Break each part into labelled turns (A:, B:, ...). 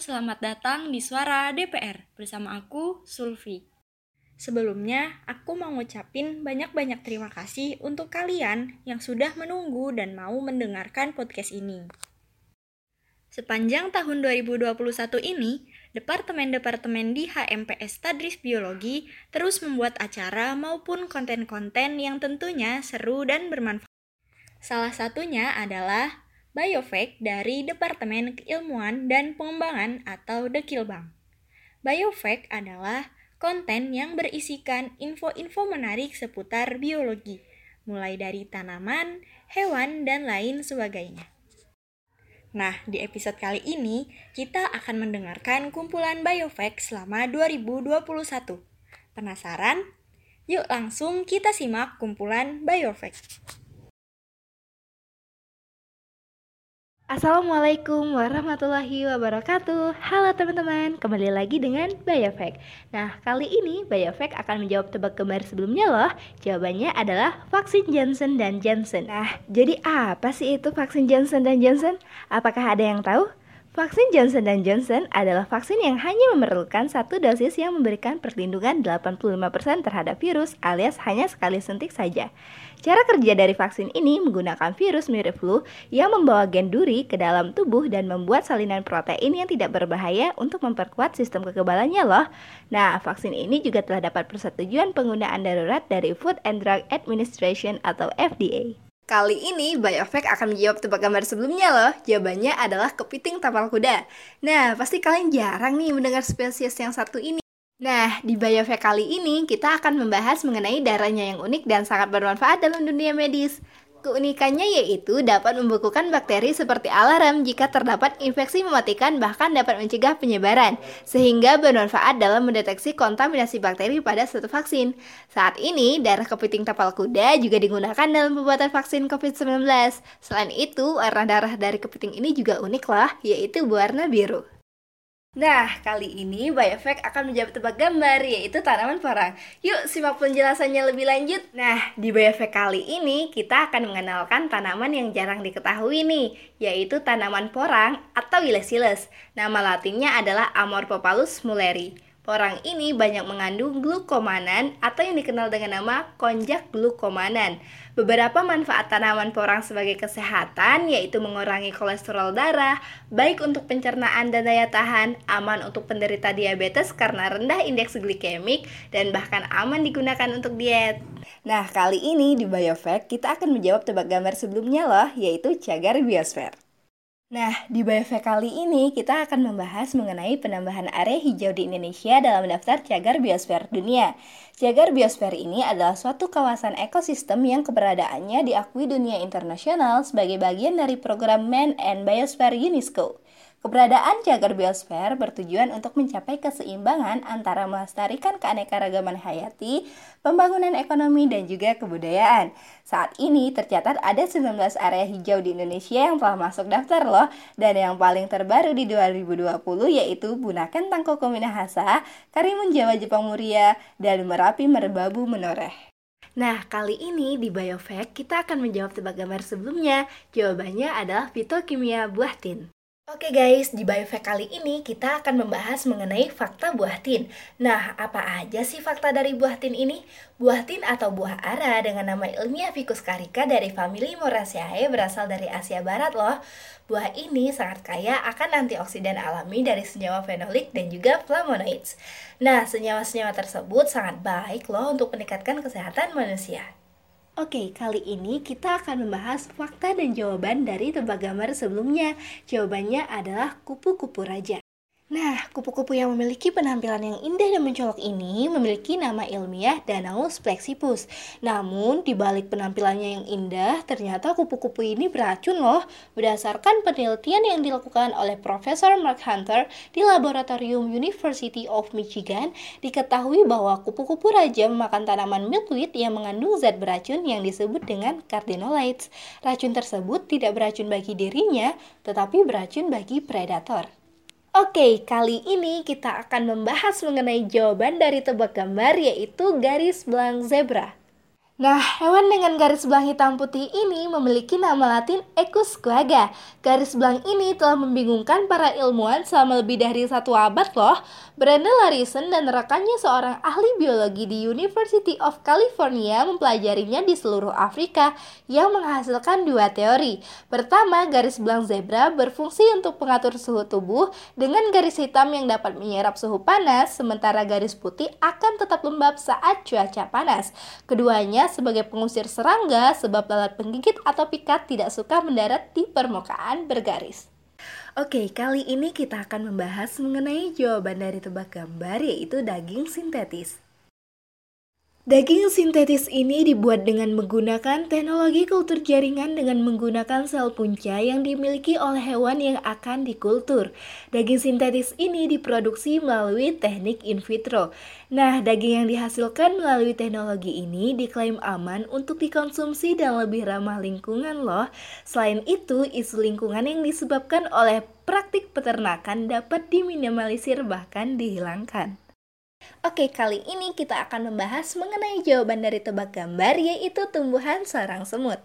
A: selamat datang di Suara DPR bersama aku, Sulfi. Sebelumnya, aku mau ngucapin banyak-banyak terima kasih untuk kalian yang sudah menunggu dan mau mendengarkan podcast ini. Sepanjang tahun 2021 ini, departemen-departemen di HMPS Tadris Biologi terus membuat acara maupun konten-konten yang tentunya seru dan bermanfaat. Salah satunya adalah Biofact dari Departemen Keilmuan dan Pengembangan atau Dekilbang. Biofact adalah konten yang berisikan info-info menarik seputar biologi, mulai dari tanaman, hewan, dan lain sebagainya. Nah, di episode kali ini kita akan mendengarkan kumpulan Biofact selama 2021. Penasaran? Yuk langsung kita simak kumpulan Biofact.
B: Assalamualaikum warahmatullahi wabarakatuh Halo teman-teman, kembali lagi dengan Biofak Nah, kali ini Biofak akan menjawab tebak kembar sebelumnya loh Jawabannya adalah vaksin Johnson dan Johnson Nah, jadi apa sih itu vaksin Johnson dan Johnson? Apakah ada yang tahu? Vaksin Johnson Johnson adalah vaksin yang hanya memerlukan satu dosis yang memberikan perlindungan 85% terhadap virus alias hanya sekali suntik saja. Cara kerja dari vaksin ini menggunakan virus mirip flu yang membawa gen duri ke dalam tubuh dan membuat salinan protein yang tidak berbahaya untuk memperkuat sistem kekebalannya loh. Nah, vaksin ini juga telah dapat persetujuan penggunaan darurat dari Food and Drug Administration atau FDA. Kali ini Biofek akan menjawab tebak gambar sebelumnya loh. Jawabannya adalah kepiting tapal kuda. Nah, pasti kalian jarang nih mendengar spesies yang satu ini. Nah, di Biofek kali ini kita akan membahas mengenai darahnya yang unik dan sangat bermanfaat dalam dunia medis. Keunikannya yaitu dapat membekukan bakteri seperti alarm jika terdapat infeksi mematikan bahkan dapat mencegah penyebaran, sehingga bermanfaat dalam mendeteksi kontaminasi bakteri pada suatu vaksin. Saat ini, darah kepiting tapal kuda juga digunakan dalam pembuatan vaksin COVID-19. Selain itu, warna darah dari kepiting ini juga unik lah, yaitu berwarna biru. Nah, kali ini Biofek akan menjawab tebak gambar, yaitu tanaman porang. Yuk, simak penjelasannya lebih lanjut. Nah, di Biofek kali ini, kita akan mengenalkan tanaman yang jarang diketahui nih, yaitu tanaman porang atau Ilesiles. Nama latinnya adalah Amorphopalus mulleri. Porang ini banyak mengandung glukomanan atau yang dikenal dengan nama konjak glukomanan. Beberapa manfaat tanaman porang sebagai kesehatan yaitu mengurangi kolesterol darah, baik untuk pencernaan dan daya tahan, aman untuk penderita diabetes karena rendah indeks glikemik, dan bahkan aman digunakan untuk diet. Nah, kali ini di Biofact kita akan menjawab tebak gambar sebelumnya loh, yaitu cagar biosfer. Nah, di Biofact kali ini kita akan membahas mengenai penambahan area hijau di Indonesia dalam daftar cagar biosfer dunia. Cagar biosfer ini adalah suatu kawasan ekosistem yang keberadaannya diakui dunia internasional sebagai bagian dari program Man and Biosphere UNESCO. Keberadaan cagar biosfer bertujuan untuk mencapai keseimbangan antara melestarikan keanekaragaman hayati, pembangunan ekonomi, dan juga kebudayaan. Saat ini tercatat ada 19 area hijau di Indonesia yang telah masuk daftar loh, dan yang paling terbaru di 2020 yaitu Bunaken Tangko Minahasa, Karimun Jawa Jepang Muria, dan Merapi Merbabu Menoreh. Nah, kali ini di Biofact kita akan menjawab tebak gambar sebelumnya. Jawabannya adalah fitokimia buah tin. Oke guys, di Biofact kali ini kita akan membahas mengenai fakta buah tin. Nah, apa aja sih fakta dari buah tin ini? Buah tin atau buah ara dengan nama ilmiah Ficus carica dari famili Moraceae berasal dari Asia Barat loh. Buah ini sangat kaya akan antioksidan alami dari senyawa fenolik dan juga flavonoids. Nah, senyawa-senyawa tersebut sangat baik loh untuk meningkatkan kesehatan manusia. Oke, kali ini kita akan membahas fakta dan jawaban dari tebak gambar sebelumnya. Jawabannya adalah kupu-kupu raja. Nah, kupu-kupu yang memiliki penampilan yang indah dan mencolok ini memiliki nama ilmiah Danaus flexipus. Namun, di balik penampilannya yang indah, ternyata kupu-kupu ini beracun loh. Berdasarkan penelitian yang dilakukan oleh Profesor Mark Hunter di Laboratorium University of Michigan, diketahui bahwa kupu-kupu raja memakan tanaman milkweed yang mengandung zat beracun yang disebut dengan cardinolides. Racun tersebut tidak beracun bagi dirinya, tetapi beracun bagi predator. Oke, kali ini kita akan membahas mengenai jawaban dari tebak gambar yaitu garis belang zebra. Nah, hewan dengan garis belang hitam putih ini memiliki nama latin Equus quagga. Garis belang ini telah membingungkan para ilmuwan selama lebih dari satu abad loh. Brenda Larison dan rekannya seorang ahli biologi di University of California mempelajarinya di seluruh Afrika yang menghasilkan dua teori. Pertama, garis belang zebra berfungsi untuk pengatur suhu tubuh dengan garis hitam yang dapat menyerap suhu panas, sementara garis putih akan tetap lembab saat cuaca panas. Keduanya sebagai pengusir serangga sebab lalat penggigit atau pikat tidak suka mendarat di permukaan bergaris. Oke, kali ini kita akan membahas mengenai jawaban dari tebak gambar yaitu daging sintetis. Daging sintetis ini dibuat dengan menggunakan teknologi kultur jaringan dengan menggunakan sel punca yang dimiliki oleh hewan yang akan dikultur. Daging sintetis ini diproduksi melalui teknik in vitro. Nah, daging yang dihasilkan melalui teknologi ini diklaim aman untuk dikonsumsi dan lebih ramah lingkungan loh. Selain itu, isu lingkungan yang disebabkan oleh praktik peternakan dapat diminimalisir bahkan dihilangkan. Oke, kali ini kita akan membahas mengenai jawaban dari tebak gambar yaitu tumbuhan sarang semut.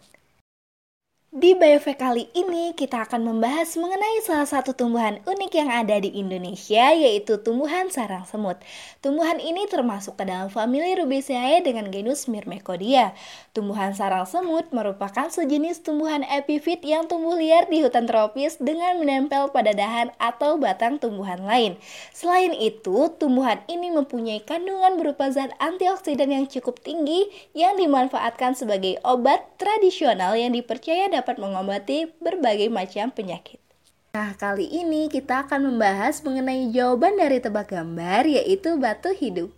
B: Di Biofek kali ini kita akan membahas mengenai salah satu tumbuhan unik yang ada di Indonesia yaitu tumbuhan sarang semut. Tumbuhan ini termasuk ke dalam famili Rubiaceae dengan genus Myrmecodia. Tumbuhan sarang semut merupakan sejenis tumbuhan epifit yang tumbuh liar di hutan tropis dengan menempel pada dahan atau batang tumbuhan lain. Selain itu, tumbuhan ini mempunyai kandungan berupa zat antioksidan yang cukup tinggi yang dimanfaatkan sebagai obat tradisional yang dipercaya dapat dapat mengobati berbagai macam penyakit. Nah, kali ini kita akan membahas mengenai jawaban dari tebak gambar yaitu batu hidup.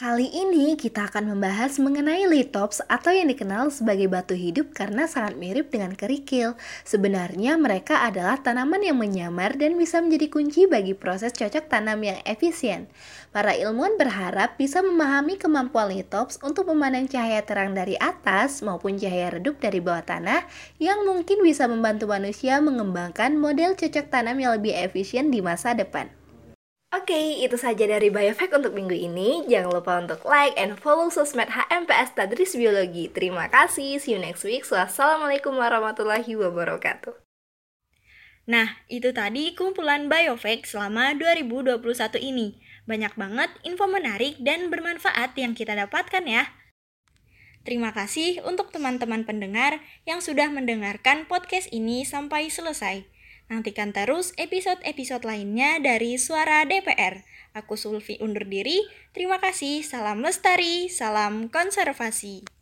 B: Kali ini kita akan membahas mengenai litops atau yang dikenal sebagai batu hidup karena sangat mirip dengan kerikil. Sebenarnya mereka adalah tanaman yang menyamar dan bisa menjadi kunci bagi proses cocok tanam yang efisien. Para ilmuwan berharap bisa memahami kemampuan litops untuk memandang cahaya terang dari atas maupun cahaya redup dari bawah tanah yang mungkin bisa membantu manusia mengembangkan model cocok tanam yang lebih efisien di masa depan. Oke, okay, itu saja dari Biofact untuk minggu ini. Jangan lupa untuk like and follow sosmed HMPS Tadris Biologi. Terima kasih, see you next week. Wassalamualaikum warahmatullahi wabarakatuh.
A: Nah, itu tadi kumpulan Biofact selama 2021 ini. Banyak banget info menarik dan bermanfaat yang kita dapatkan ya. Terima kasih untuk teman-teman pendengar yang sudah mendengarkan podcast ini sampai selesai. Nantikan terus episode-episode lainnya dari Suara DPR. Aku Sulfi undur diri. Terima kasih. Salam lestari, salam konservasi.